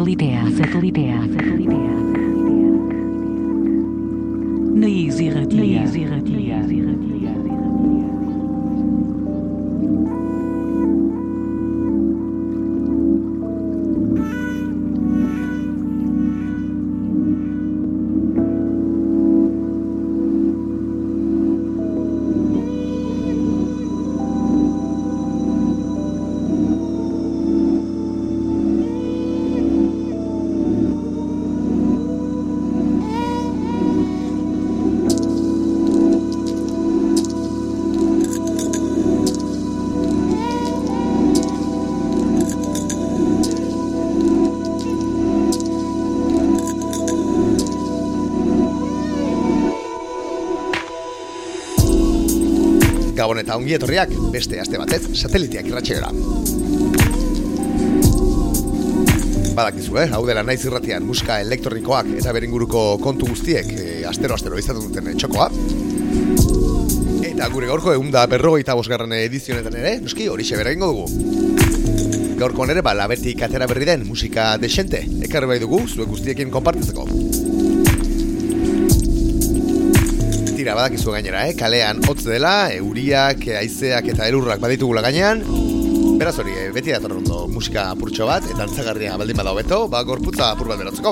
Satelitea, satelitea, eta ongi etorriak beste aste batez sateliteak irratxegera. Badakizu, eh? Hau dela naiz irratian musika elektronikoak eta beringuruko kontu guztiek e, astero-astero izaten duten eh, txokoa. Eta gure gaurko egun berrogeita bosgarren edizionetan ere, noski hori xebera ingo dugu. Gaurko ere, ba, labetik atera berri den musika desente, ekarri bai dugu, zuek guztiekin konpartitzeko. Tira badakizu gainera, eh? kalean hotz dela, euriak, haizeak eta elurrak baditugula gainean. Beraz hori, eh, beti dator ondo musika apurtxo bat, eta antzagarria baldin bada hobeto, ba gorputza apur bat berotzeko.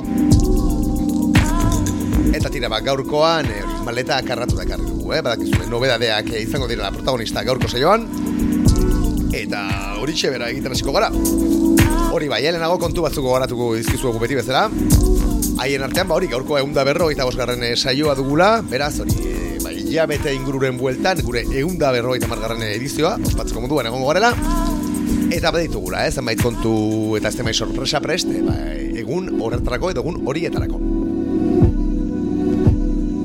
Eta tira, ba, gaurkoan, eh, maleta karratu da ekarri dugu, eh? badakizu, eh, nobedadeak eh, izango direla protagonista gaurko saioan. Eta hori bera egiten hasiko gara. Hori bai, helenago kontu batzuk goratuko dizkizuegu beti bezala. Haien artean, ba hori, gaurko egun da berro eta bosgarren eh, saioa dugula, beraz, hori, hilabete ingururen bueltan, gure egun da berro eta margarren edizioa, ospatzeko moduan egongo garela, eta baditugula, eh, zenbait kontu eta ez sorpresa prest, e, ba, egun horretarako edo egun horietarako.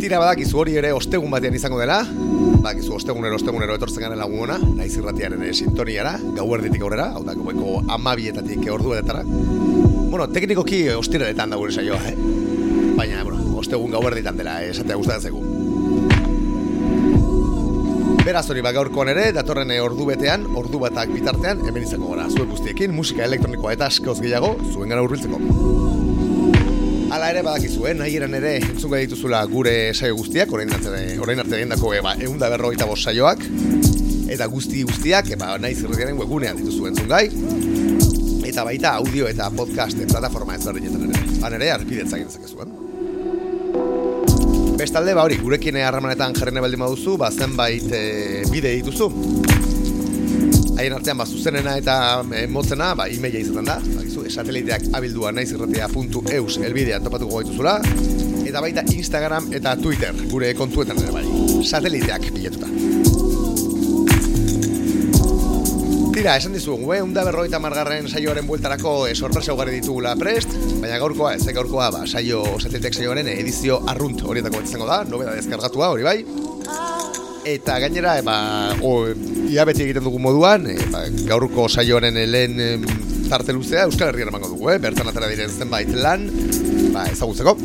Tira badakizu hori ere ostegun batean izango dela, badakizu ostegunero ostegunero etortzen garen laguna, naiz irratiaren ere sintoniara, gauerditik aurrera, hau da, gaueko amabietatik ordu edetara. Bueno, teknikoki ostiraletan da gure saioa, eh? Baina, bueno, ostegun gauerditan dela, eh, esatea gustatzen zaigu. Beraz hori ba gaurkoan ere, datorren eh, ordu betean, ordu batak bitartean, hemen izango gara, zuen guztiekin, musika elektronikoa eta askoz gehiago, zuen gara urbiltzeko. Hala ere badakizu, eh, nahi eran ere entzunga dituzula gure saio guztiak, orain arte, orain arte egindako e, ba, egun da bost saioak, eta guzti guztiak, e, ba, nahi zirretiaren webgunean dituzu entzungai, eta baita audio eta podcast plataforma ezberdinetan ere. Han ere, arpidetzak egin dezakezu, eh? Bestalde, ba hori, gurekin harremanetan jarrene baldin baduzu, ba zenbait e, bide dituzu. Haien artean, ba, zuzenena eta e, motzena, ba, e-maila izaten da. Ba, sateliteak abildua naizirratia.eus elbidean topatuko gaituzula. Eta baita Instagram eta Twitter, gure kontuetan ere bai. Sateliteak bilatuta. Tira, esan dizugu, eh? Unda berroita margarren saioaren bueltarako e, sorpresa ugari ditugula prest, baina gaurkoa, ez gaurkoa, ba, saio, sateliteak saioaren edizio arrunt horietako bat izango da, nobeda deskargatua, hori bai. Eta gainera, ba, o, ia beti egiten dugu moduan, e, ba, gaurko saioaren lehen e, tarte luzea Euskal Herrian emango dugu, eh? bertan atara diren zenbait lan, ba, ezagutzeko.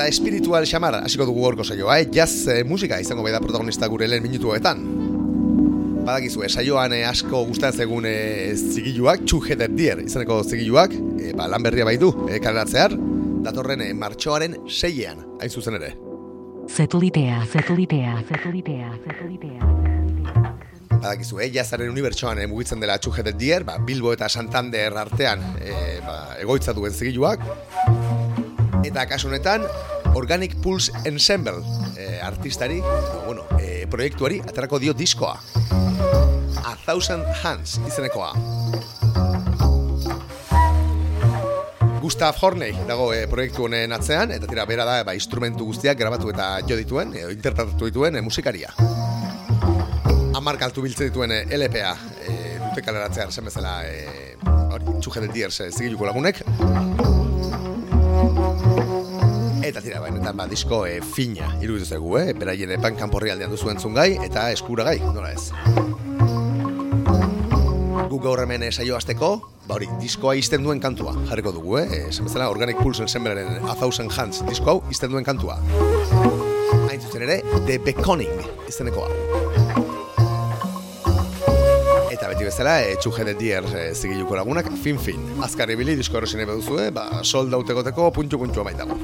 Eta espiritual xamar hasiko dugu gorko saioa, eh? jazz eh, musika izango bai da protagonista gure lehen minutu hoetan. Badakizu, eh, saioan eh, asko gustatzen zegun eh, zigiluak, Two Headed Deer izaneko zigiluak, eh, ba, lan berria bai du, eh, kaleratzear, datorren eh, martxoaren seiean, hain zuzen ere. Satelitea, satelitea, satelitea, satelitea. Badakizu, eh, jazzaren unibertsoan eh, mugitzen dela Two Headed Deer, ba, Bilbo eta Santander artean eh, ba, egoitza duen zigiluak, eta kasu honetan Organic Pulse Ensemble eh, artistari, no, bueno, eh, proiektuari aterako dio diskoa. A Thousand Hands izenekoa. Gustav Horney dago eh, proiektu honen atzean, eta tira bera da ba, instrumentu guztiak grabatu eta jo dituen, e, interpretatu dituen e, musikaria. Amar kaltu biltzen dituen e, LPA, e, dute kaleratzea zen bezala, e, hori, txujetet diers, e, zigiluko lagunek. Eta tira, baina, eta ba, disko e, fina, iruditu zegu, eh? Beraien epan kanporri aldean duzu entzungai, eta eskuragai, nola ez. Guk gaur hemen eh, saio azteko, ba hori, diskoa izten duen kantua, jarriko dugu, eh? Esan bezala, Organic Pulse Ensembleren A Thousand Hands disko hau izten duen kantua. Hain zuzen ere, The Beckoning izeneko hau. bezala, e, txuje de dier e, zigiluko lagunak, fin-fin. Azkarri bili, disko erosine beduzue, ba, solda utekoteko puntu-puntu amaitago.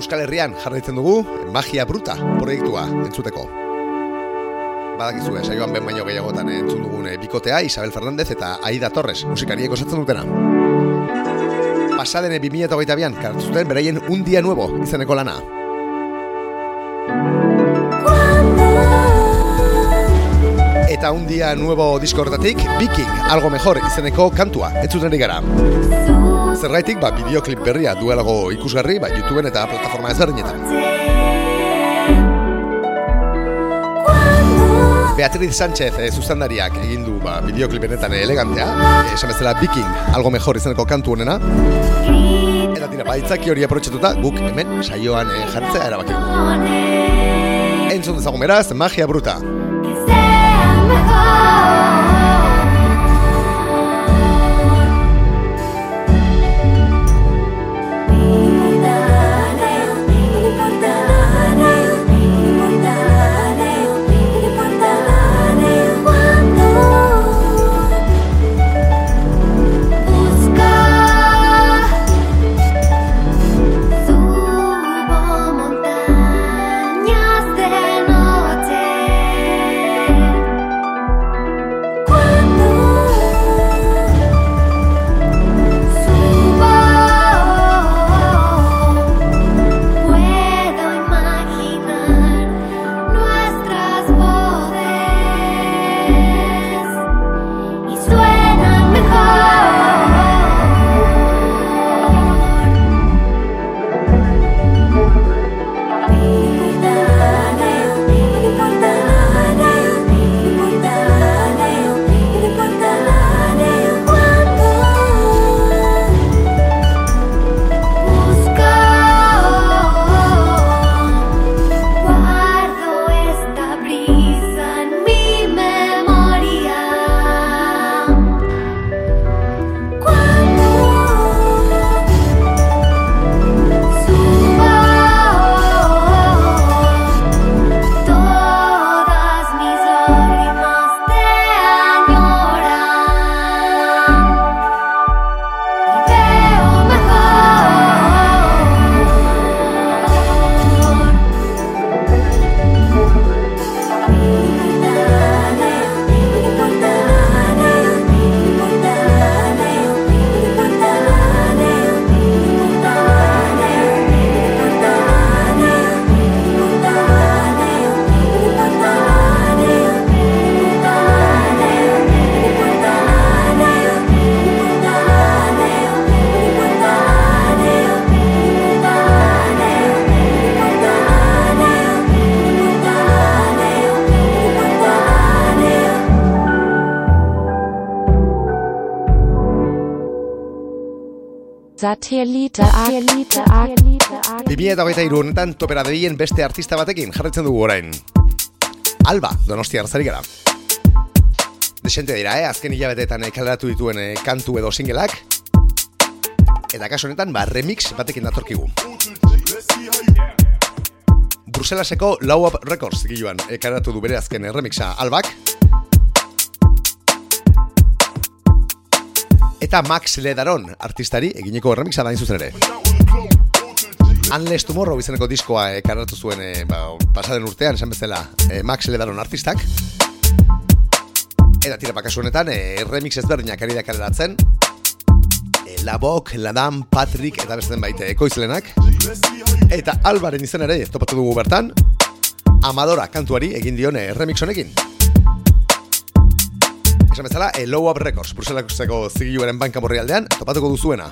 Euskal Herrian jarraitzen dugu Magia Bruta proiektua entzuteko. Badakizu, eh, saioan ben baino gehiagotan entzun dugun eh, bikotea Isabel Fernandez eta Aida Torres musikariek osatzen dutena. Pasadene 2008an kartzuten beraien un dia nuevo izeneko lana. Eta un dia nuevo disko horretatik Viking, algo mejor izeneko kantua, ez zuten gara. Zergaitik, ba, bideoklip berria duelago ikusgarri, ba, YouTubeen eta plataforma ezberdinetan. Beatriz Sánchez e, zuzendariak egin du ba, bideoklipenetan elegantea, e, esan bezala Viking, algo mejor izeneko kantu honena. Eta tira, baitzaki hori aprotxetuta, guk hemen saioan e, jartzea erabaki. Entzun dezagun beraz, magia bruta. Satellite, Satellite, Satellite, Bimia eta hogeita iru honetan topera dedien beste artista batekin jarretzen dugu orain. Alba, donostia arzari gara. Desente dira, eh? azken hilabetetan eh, kaleratu dituen eh, kantu edo singelak. Eta kaso honetan, ba, remix batekin datorkigu. Bruselaseko Low Up Records giluan eh, kaleratu du bere azken eh, remixa Albak. Eta Max Ledaron artistari egineko remixa da zuzen ere. Unless Tomorrow izeneko diskoa e, karatu zuen e, ba, pasaden urtean, esan bezala, e, Max Ledaron artistak. Eta tira pakasu honetan, e, remix ezberdinak ari da kaleratzen. E, Labok, Ladam, Patrick eta beste baite ekoizlenak. Eta Albaren izen ere, topatu dugu bertan, Amadora kantuari egin dion remix honekin. Esan bezala, e, Low Up Records, Bruselako zigiluaren banka morri aldean, topatuko duzuena.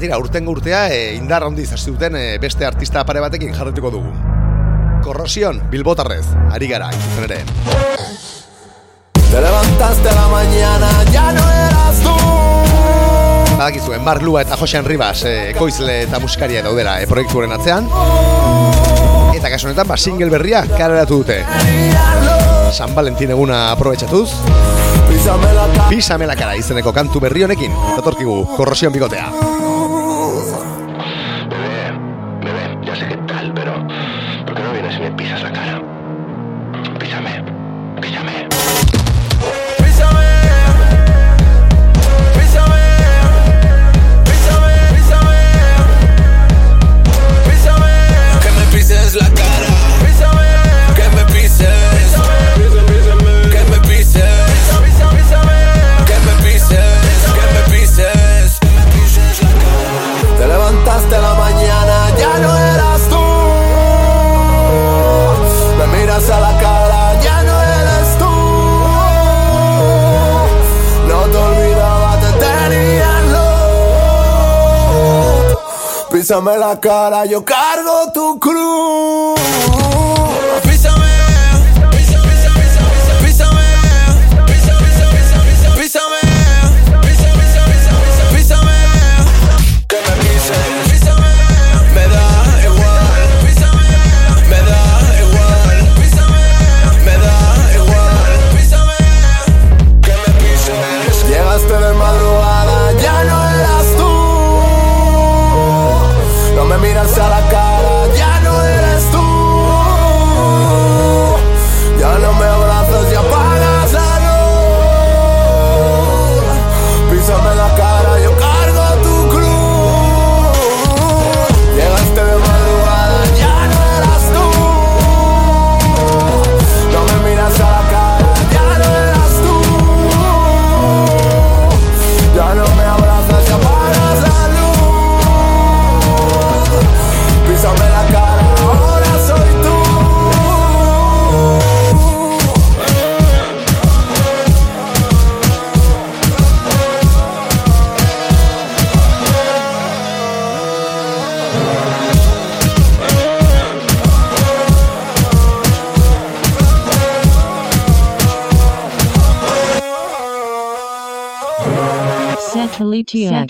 Tira, urtengo urtea e, indar handi hasi duten e, beste artista pare batekin jarretuko dugu. Korrosion, Bilbotarrez, ari gara, izuzen ere. Te levantaste la mañana, ya no eras tú. Badakizu, Enbar Lua eta Josean Ribas e, ekoizle eta musikaria daudera e, proiektuaren atzean. Eta kasu honetan, ba, single berria kareratu dute. San Valentin eguna. Písame la cara izeneko kantu berri honekin. Datorkigu, korrosion bigotea. Písame la cara, yo cargo tu cruz.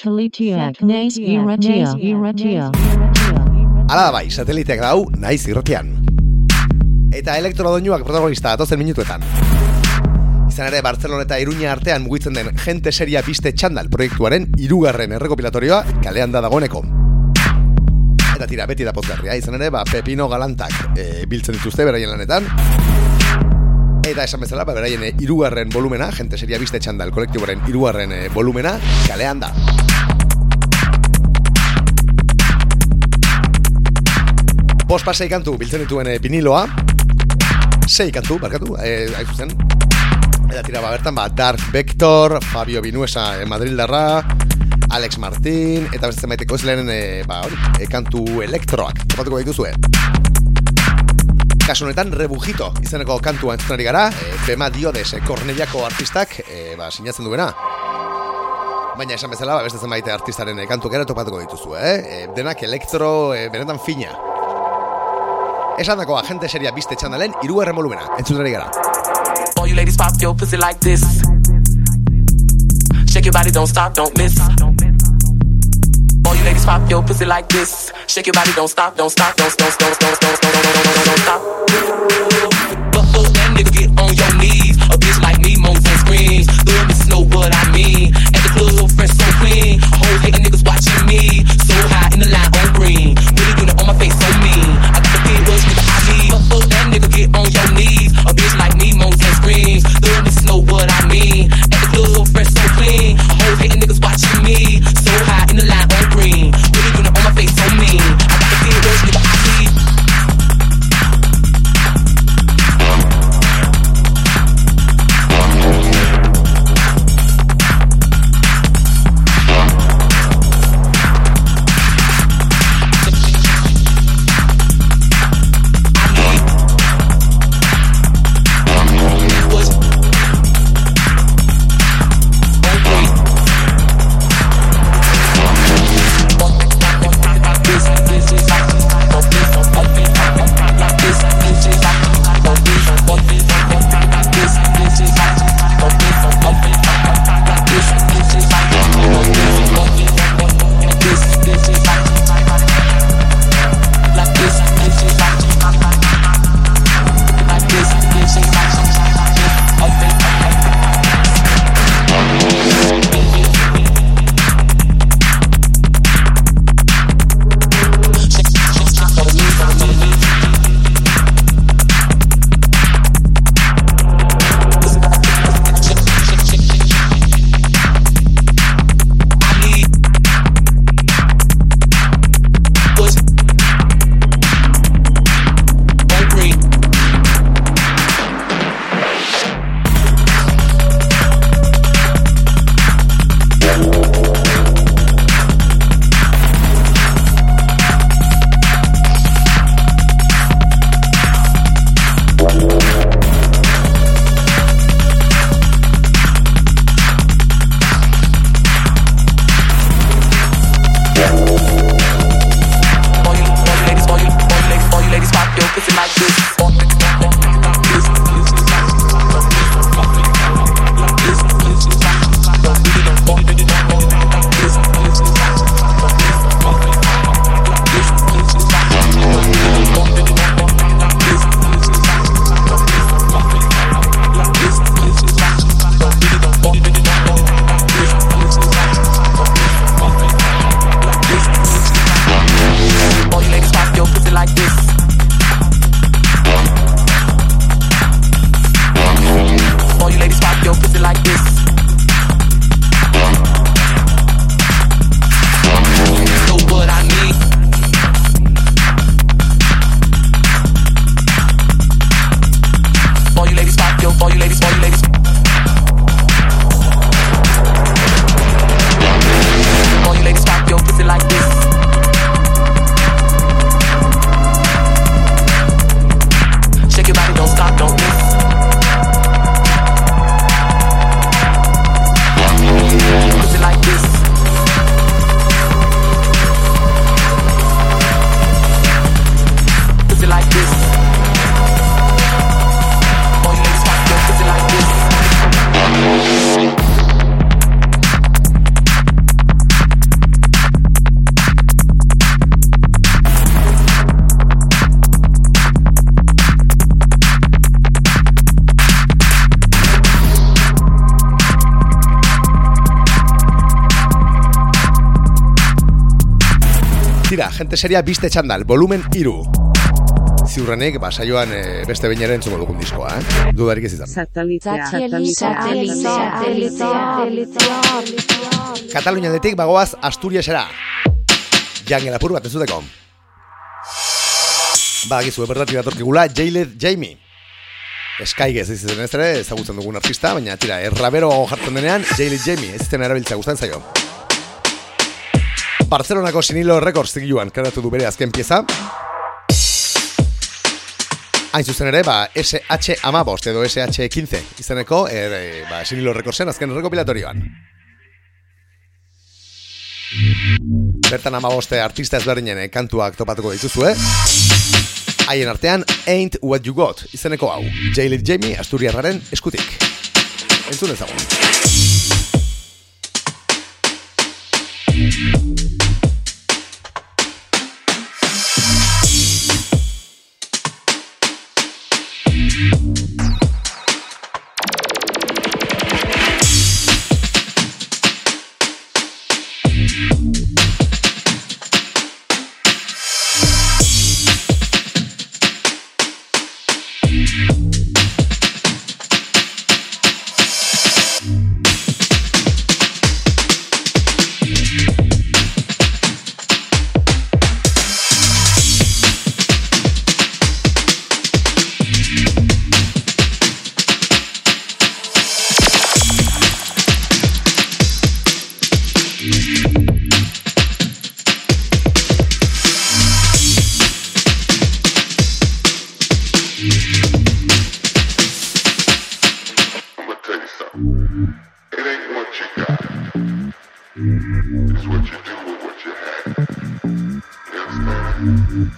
Satellitiak. Naiz irratia. Hala da bai, sateliteak dau, naiz irratian. Eta elektrodoinuak protagonista atozen minutuetan. Izan ere, Barcelona eta Iruña artean mugitzen den Gente Seria Biste Txandal proiektuaren irugarren errekopilatorioa kalean da dagoeneko. Eta tira, beti da pozgarria, izan ere, ba, Pepino Galantak e, biltzen dituzte beraien lanetan. Eta esan bezala, ba, beraien e, irugarren volumena, Gente Seria Biste Txandal kolektiboaren irugarren e, volumena, kalean da. Bost pasei kantu biltzen dituen e, viniloa. Sei kantu, barkatu, e, hain zuzen. Eta tira, ba, bertan, ba, Dark Vector, Fabio Binuesa e, Madrildarra Alex Martin, eta beste maiteko ez lehenen, e, ba, hori, e, kantu elektroak Topatuko dituzue. Kasu honetan, Rebujito izeneko kantua entzuten ari gara e, Bema Diodes, e, Korneliako artistak, e, ba, sinatzen duena. Baina esan bezala, ba, beste zenbait artistaren e, kantuak ere topatuko dituzue, eh? E, denak elektro, e, benetan fina Esan dako agente seria biste txandalen irugarren volumena. Entzuten ari gara. All you ladies pop your pussy like this. Shake your body, don't stop, don't miss. All you ladies pop your pussy like this. Shake your body, don't stop, don't stop, don't don't don't don't don't don't don't don't don't stop. But fuck that nigga, get on your knees. A bitch like me moans and screams. Little bitches what I mean. At the club, fresh so clean. Whole hating niggas watching me. What I mean. At the club, fresh so clean. Whole hating niggas watching me. Tira, gente seria biste txandal, volumen iru. Ziurrenik, ba, saioan eh, beste bain ere entzuko dugun diskoa, eh? Dudarik ez izan. Satelitea. Katalunia detik bagoaz Asturiasera. Jangel apur bat entzuteko. Badakizu, bertati datorkigula, Jailed Jamie. Eskaigez ez izan ez ere, ezagutzen dugun artista, baina tira, errabero jartzen denean, Jailed Jamie, ez izan erabiltza guztan zaio. Barcelonako Sinilo Records zigiluan kreatu du bere azken pieza. Hain zuzen ere, ba, SH amabost edo SH 15 izeneko, er, e, ba, Sinilo Recordsen azken rekopilatorioan. Bertan amaboste artista ezberdinen eh, kantuak topatuko dituzue. Haien artean, Ain't What You Got izeneko hau. Jailid Jamie Asturiarraren eskutik. Entzun ezagun. Understand?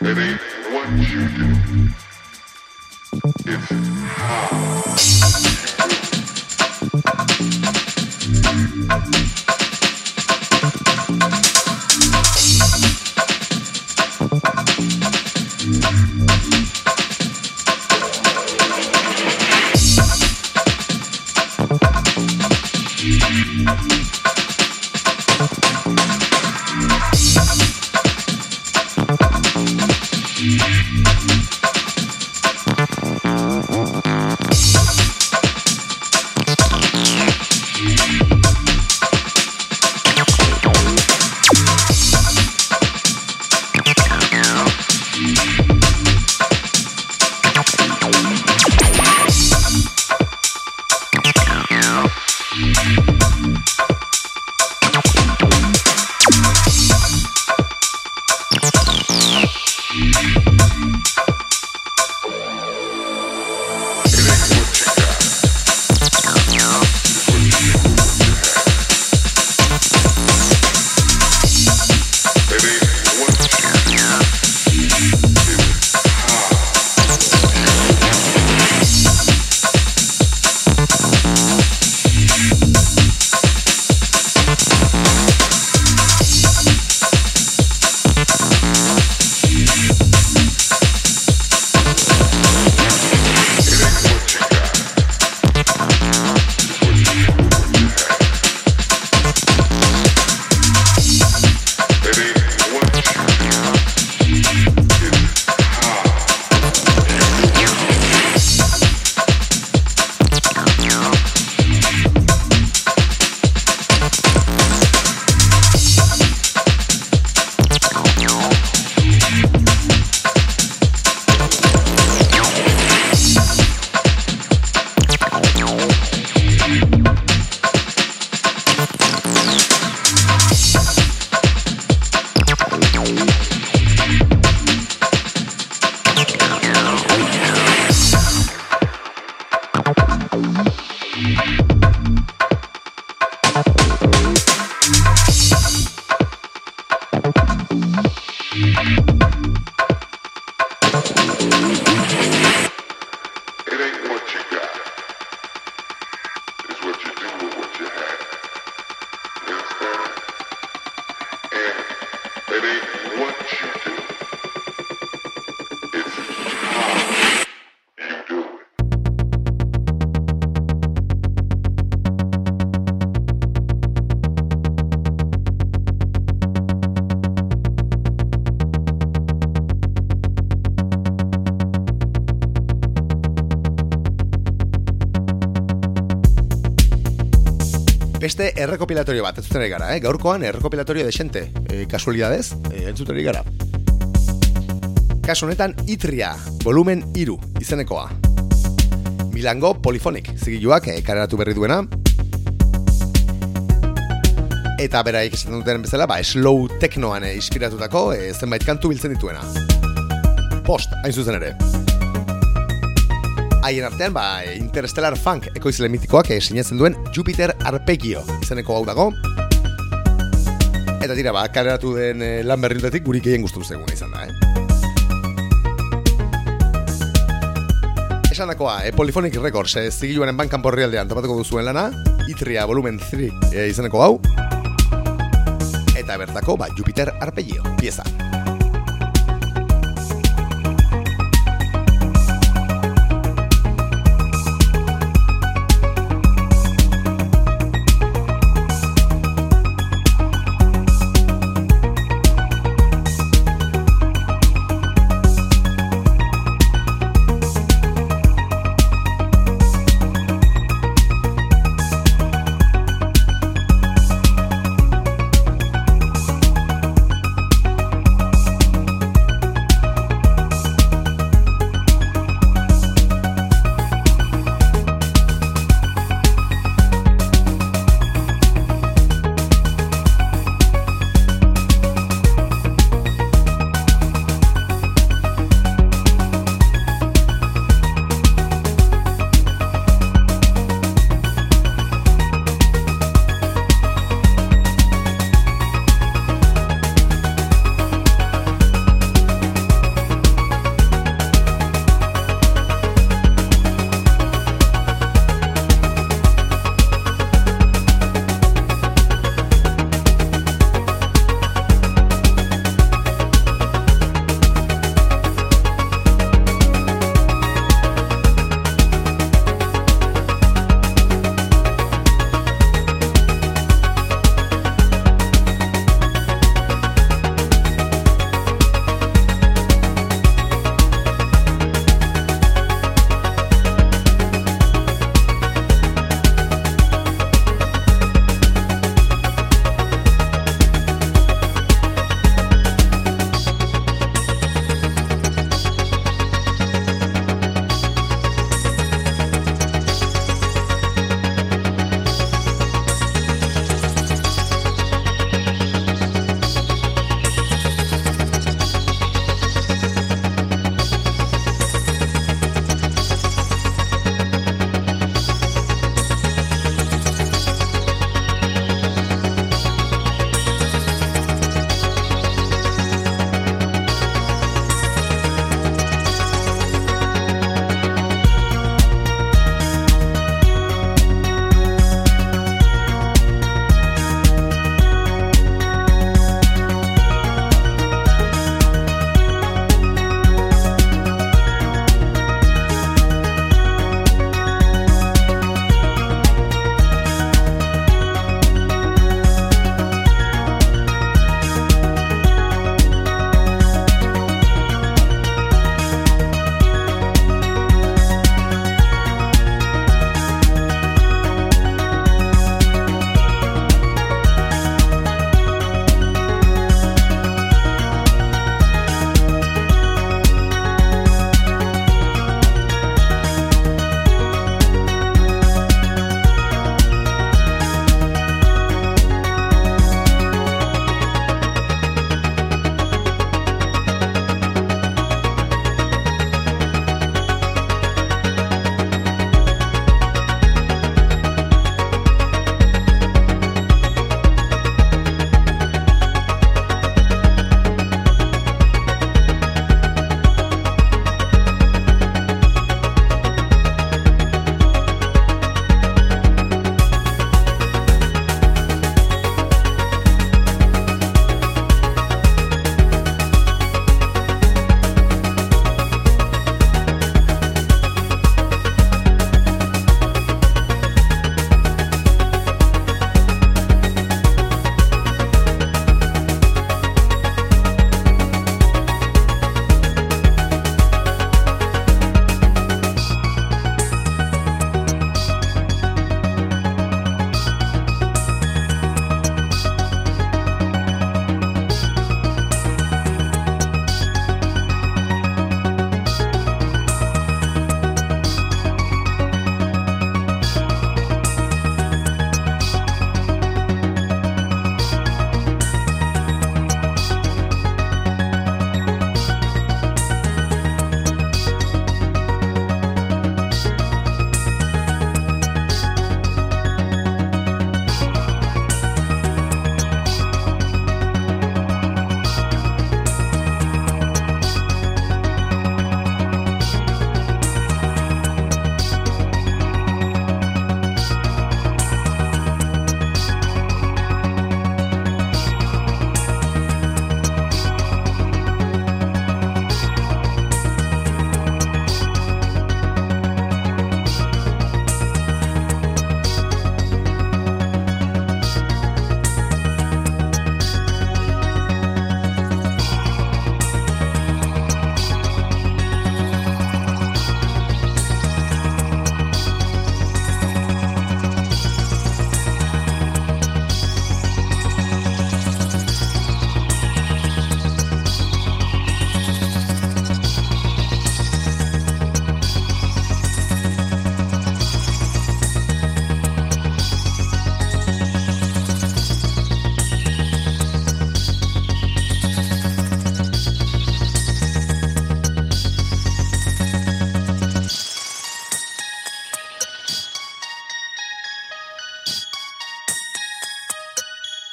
And it ain't what you errekopilatorio bat, entzuten gara, eh? gaurkoan errekopilatorio desente, e, kasualidadez, e, entzuten gara. Kasu honetan Itria, volumen iru, izenekoa. Milango Polifonik, zigiluak e, kareratu berri duena. Eta beraik esaten duten bezala, ba, slow teknoan e, inspiratutako e, zenbait kantu biltzen dituena. Post, hain zuzen ere. Haien artean, ba, Interstellar Funk ekoizle mitikoak e, sinatzen duen Jupiter Arpeggio izeneko hau dago. Eta tira, ba, kareratu den e, lan berriuntatik gurik egin guztu zeguna izan da, eh? Esandakoa, e, Polyphonic Records, e, zigiluaren bankan porrialdean topatuko duzuen lana, Itria volumen 3 e, izeneko hau, eta bertako, ba, Jupiter Arpeggio, pieza.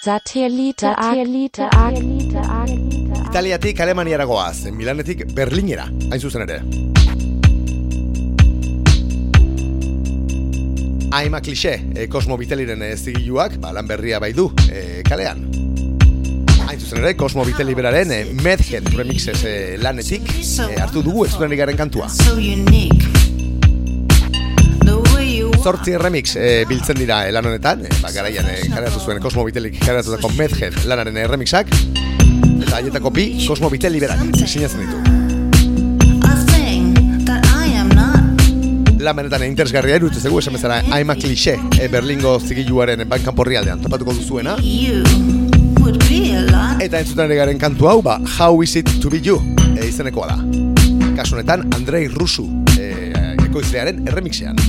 Satellite Satellite Satellite Italiatik Alemaniara goaz, Milanetik Berlinera, hain zuzen ere. Aima klixe, e, Cosmo Viteliren e, zigiluak, ba, lan berria bai du, e, kalean. Hain zuzen ere, Cosmo Viteli beraren e, Medhead remixes e, lanetik e, hartu dugu ez garen kantua. so unique. Zortzi remix e, biltzen dira e, lan honetan, e, ba, garaian e, zuen Cosmo Vitelik kaleratutako Medhead lanaren e, remixak, eta haietako bi Cosmo Viteli berak sinatzen ditu. a. Lan benetan interesgarria iruditu zegu esan bezala Aima klixe e, Berlingo zigiluaren bankan porrialdean topatuko duzuena. A. Eta entzuten ari garen kantu hau, ba, How is it to be you, e, izenekoa da. Kasu honetan, Andrei Rusu, e, ekoizlearen erremixean.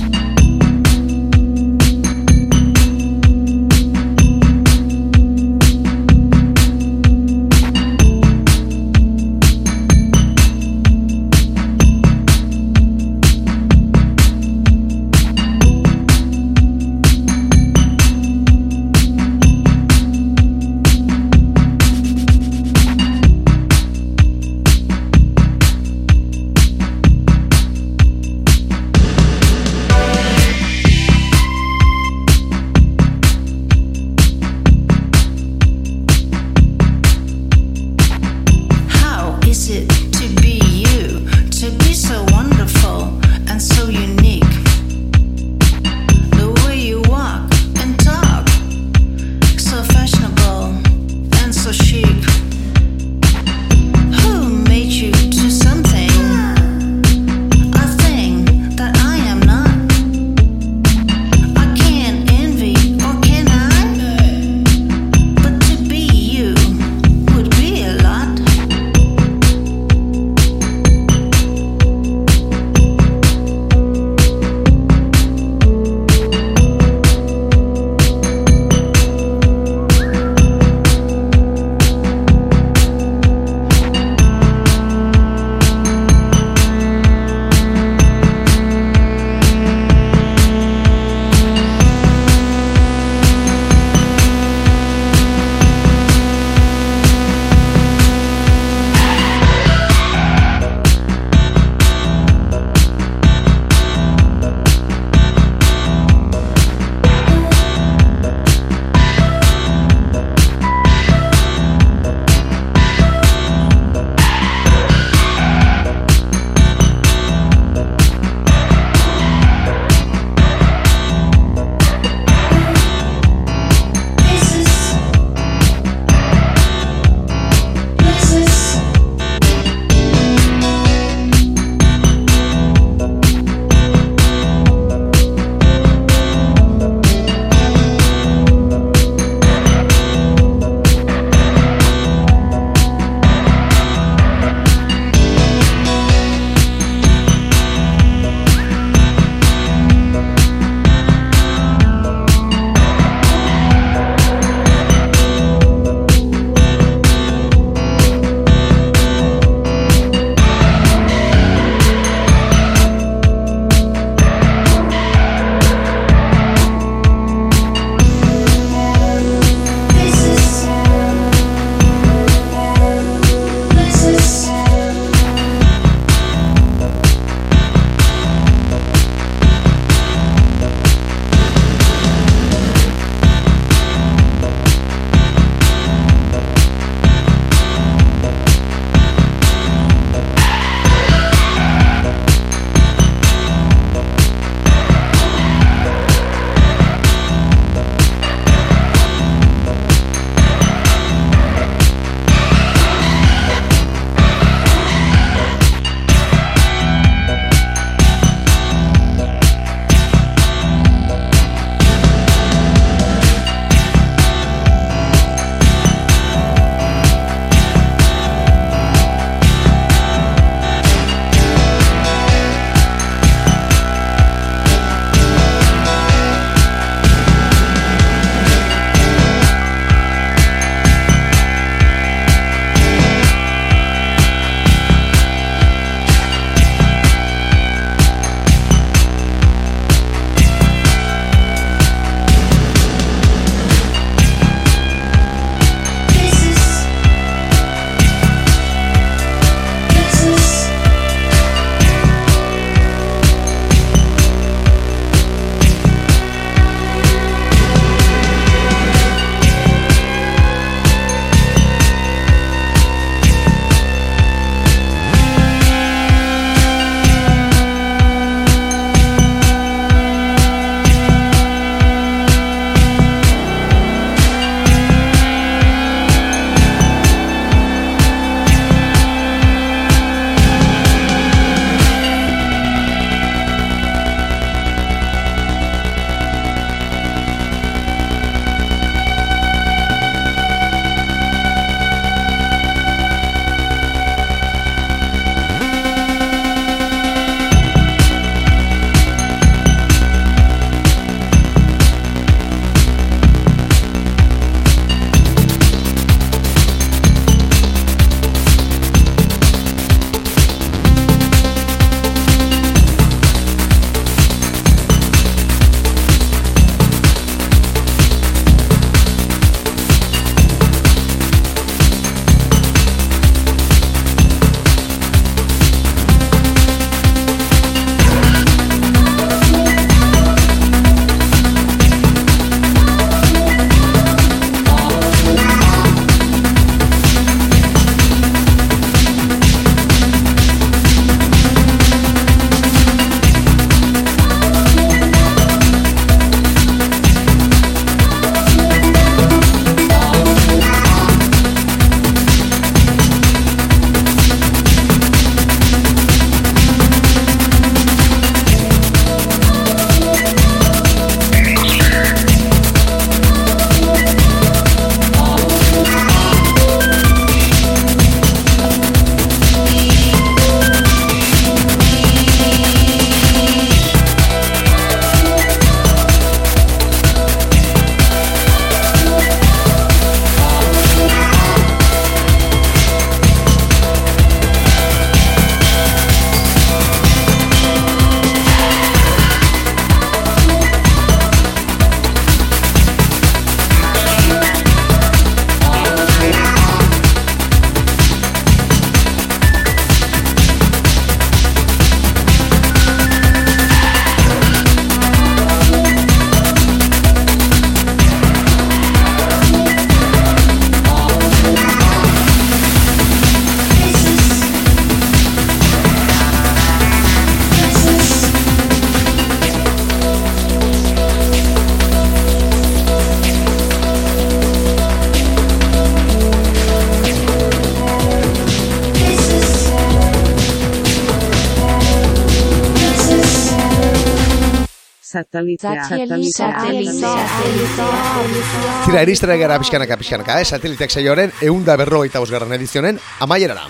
Tira, eristera gara pixkanaka, pixkanaka, eh? Sateliteak saioaren eunda berrogeita bosgarren edizionen amaierara.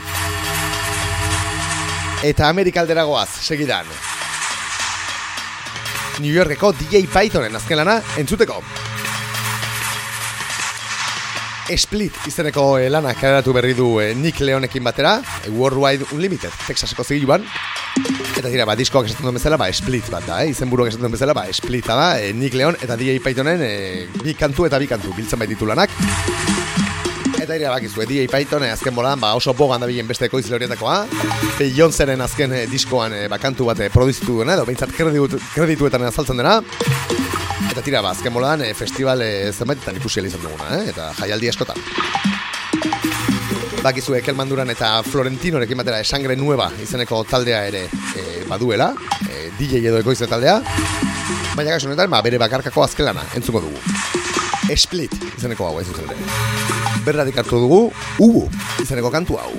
Eta Amerikaldera goaz, segidan. New Yorkeko DJ Pythonen azken lana entzuteko. Split izeneko eh, lana kaleratu berri du eh, Nick Leonekin batera, eh, Worldwide Unlimited, Texaseko zigiluan. Eta dira, ba, diskoak esaten duen bezala, ba, Split bat da, eh? izenburuak esaten duen bezala, ba, Splita da, eh, Nick Leon eta DJ Pythonen eh, bi kantu eta bi kantu, biltzen baititu lanak. Eta dira, bakizu, DJ Python eh, azken bolan, ba, oso bogan da bilen beste ekoizle horietakoa. Beyoncéren azken eh, diskoan eh, ba, kantu bat eh, produzitu duena, edo behintzat kreditu, kredituetan azaltzen dena. Eta tira, ba, azken bolan, eh, festival eh, zenbaitetan ikusi izan duguna, eh? eta jaialdi askotan. Bakizu Ekel Manduran eta Florentinorekin batera Esangre Nueva izeneko taldea ere e, baduela, e, DJ edo ekoizle taldea. Baina kasu honetan, ba, bere bakarkako azkelana entzuko dugu. Split izeneko hau ez zuzen ere. Berratik hartu dugu, Ugu izeneko kantu hau.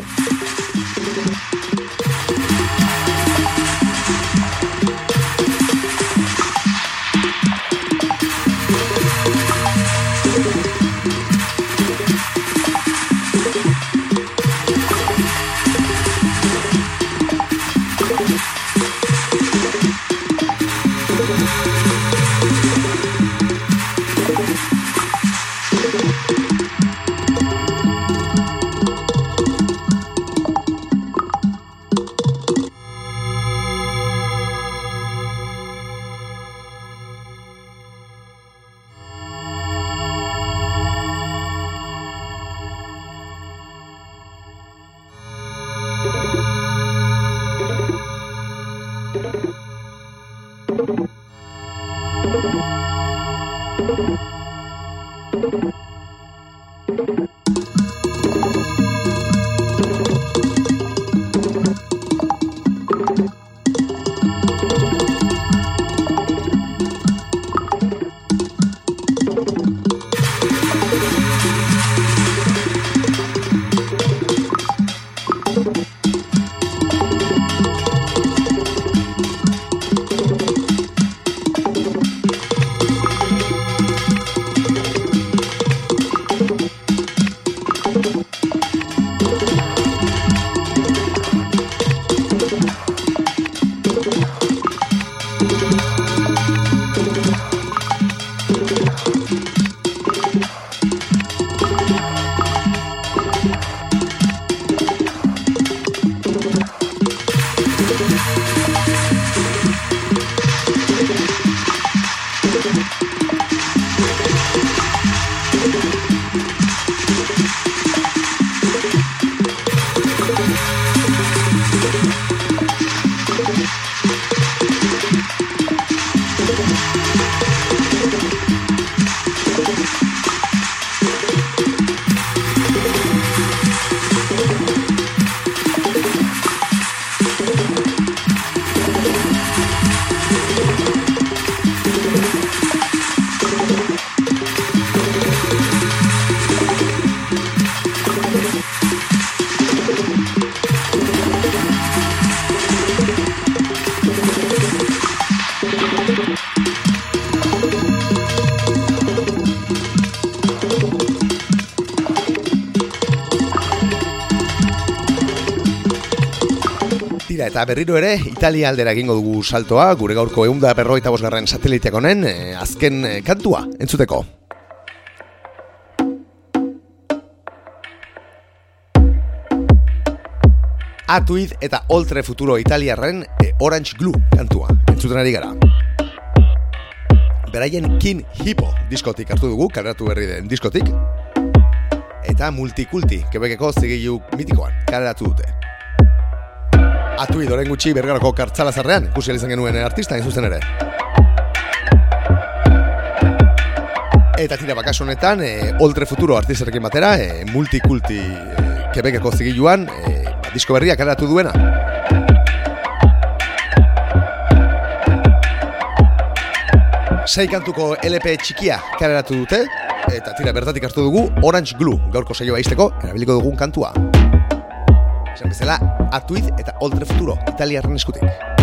Berriro ere, Italia aldera egingo dugu saltoa, gure gaurko eunda berroita bosgarren sateliteak honen, eh, azken eh, kantua, entzuteko. Atuid eta Oltre Futuro Italiarren eh, Orange Glue kantua, entzuten ari gara. Beraien Kin Hippo diskotik hartu dugu, kaleratu berri den diskotik. Eta Multikulti, Quebeceko zigilu mitikoan, kaleratu dute. Atui doren gutxi bergarako kartzala zarrean, ikusi izan genuen artista hain zuzen ere. Eta tira bakaso honetan, e, Oltre Futuro artisterekin batera, e, multikulti e, Quebeceko zigiluan, e, disko berria kaleratu duena. Sei kantuko LP txikia kaleratu dute, eta tira bertatik hartu dugu Orange Glue, gaurko saioa izteko, erabiliko dugun kantua. Esan bezala, Atuid eta Oltre Futuro, italiarren eskutik.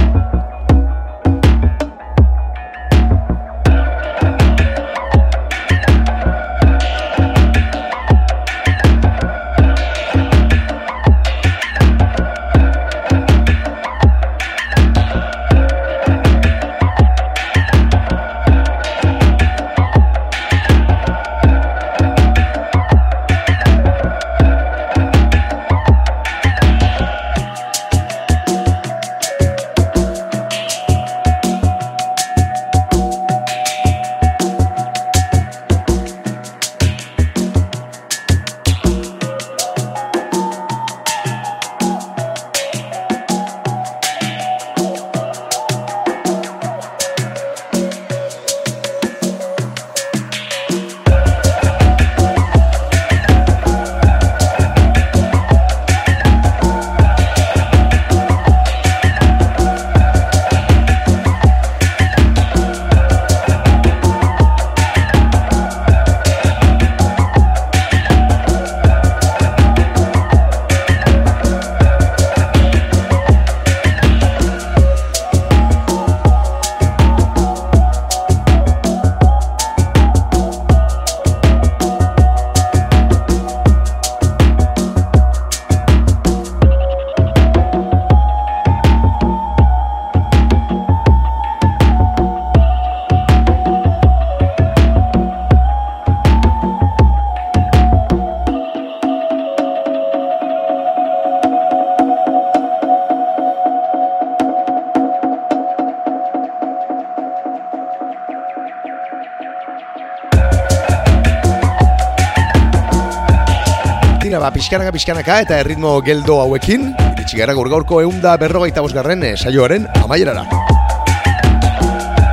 Pixkanaka, pixkanaka eta erritmo geldo hauekin, iritsi gara gaur gaurko eunda berrogeita bosgarren eh, saioaren amaierara.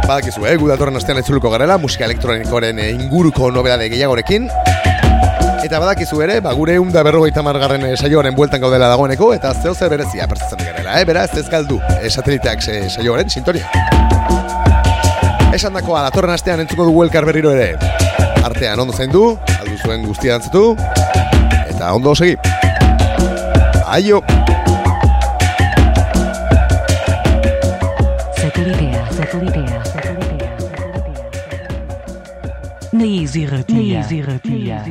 Badakizu, eh, gu datorren astean entzuluko garela, musika elektronikoaren eh, inguruko nobedade gehiagorekin, Eta badakizu ere, ba, gure eunda berrogeita margarren eh, saioaren bueltan gaudela dagoeneko, eta zeo zer berezia pertzatzen garela, eh? beraz ez galdu eh, sateliteak eh, saioaren sintonia. Esan dakoa, datorren astean entzuko dugu elkar berriro ere. Artean ondo zain du, aldu zuen guztia dantzatu, eta ondo segi. Aio! Satelitea, satelitea, satelitea, satelitea. Na Easy Ratia. Na Easy Ratia.